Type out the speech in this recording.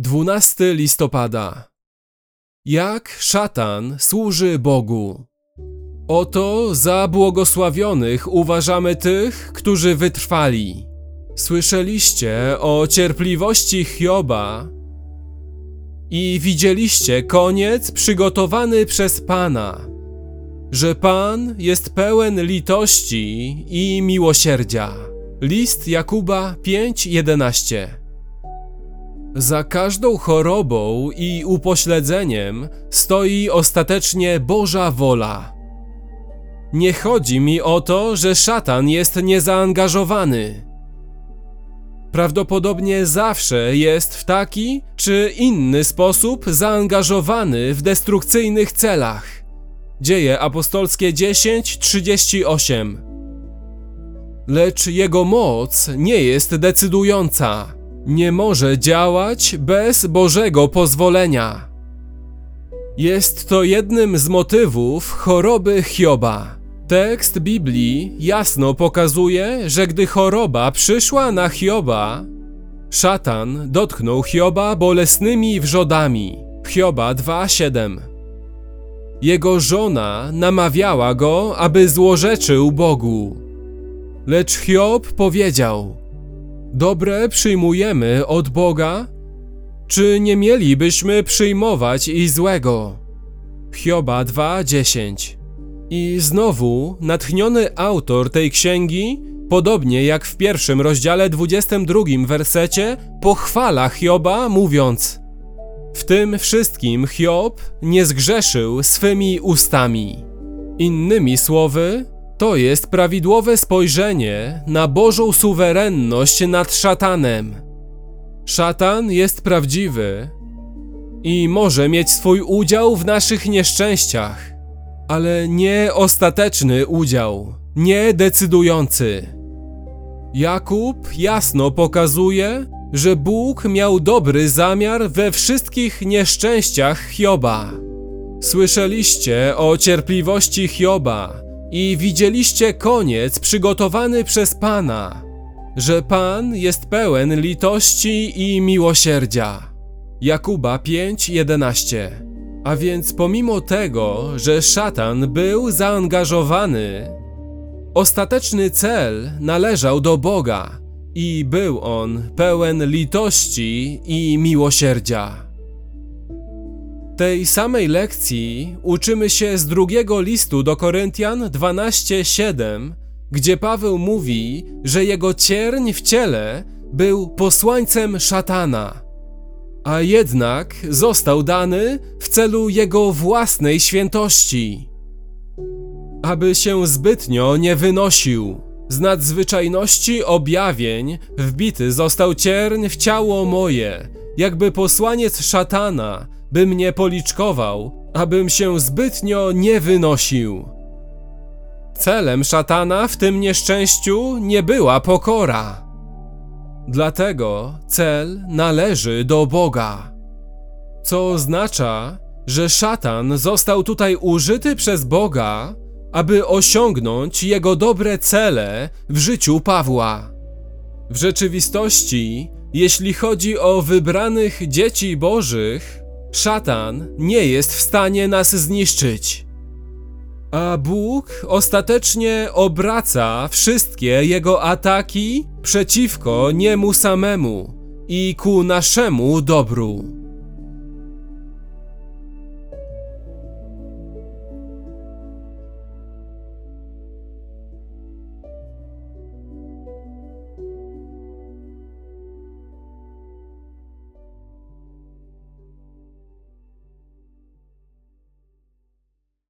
12 listopada. Jak szatan służy Bogu? Oto za błogosławionych uważamy tych, którzy wytrwali. Słyszeliście o cierpliwości Hioba i widzieliście koniec przygotowany przez Pana, że Pan jest pełen litości i miłosierdzia. List Jakuba 5:11 za każdą chorobą i upośledzeniem stoi ostatecznie Boża wola. Nie chodzi mi o to, że szatan jest niezaangażowany. Prawdopodobnie zawsze jest w taki czy inny sposób zaangażowany w destrukcyjnych celach. Dzieje apostolskie 10:38. Lecz jego moc nie jest decydująca nie może działać bez Bożego pozwolenia. Jest to jednym z motywów choroby Hioba. Tekst Biblii jasno pokazuje, że gdy choroba przyszła na Hioba, szatan dotknął Hioba bolesnymi wrzodami. Hioba 2:7. Jego żona namawiała go, aby złorzeczył Bogu. Lecz Hiob powiedział: dobre przyjmujemy od Boga? Czy nie mielibyśmy przyjmować i złego? Hioba 2:10. I znowu natchniony autor tej księgi, podobnie jak w pierwszym rozdziale 22 wersecie, pochwala Hioba, mówiąc: W tym wszystkim Hiob nie zgrzeszył swymi ustami. Innymi słowy, to jest prawidłowe spojrzenie na Bożą suwerenność nad szatanem. Szatan jest prawdziwy i może mieć swój udział w naszych nieszczęściach, ale nie ostateczny udział, nie decydujący. Jakub jasno pokazuje, że Bóg miał dobry zamiar we wszystkich nieszczęściach Hioba. Słyszeliście o cierpliwości Hioba i widzieliście koniec przygotowany przez Pana, że Pan jest pełen litości i miłosierdzia. Jakuba 5:11. A więc pomimo tego, że szatan był zaangażowany, ostateczny cel należał do Boga i był on pełen litości i miłosierdzia tej samej lekcji uczymy się z drugiego listu do Koryntian 12:7, gdzie Paweł mówi, że jego cierń w ciele był posłańcem szatana, a jednak został dany w celu jego własnej świętości, aby się zbytnio nie wynosił. Z nadzwyczajności objawień wbity został cierń w ciało moje, jakby posłaniec szatana by mnie policzkował, abym się zbytnio nie wynosił. Celem szatana w tym nieszczęściu nie była pokora. Dlatego cel należy do Boga. Co oznacza, że szatan został tutaj użyty przez Boga, aby osiągnąć jego dobre cele w życiu Pawła. W rzeczywistości, jeśli chodzi o wybranych dzieci Bożych, Szatan nie jest w stanie nas zniszczyć. A Bóg ostatecznie obraca wszystkie jego ataki przeciwko niemu samemu i ku naszemu dobru.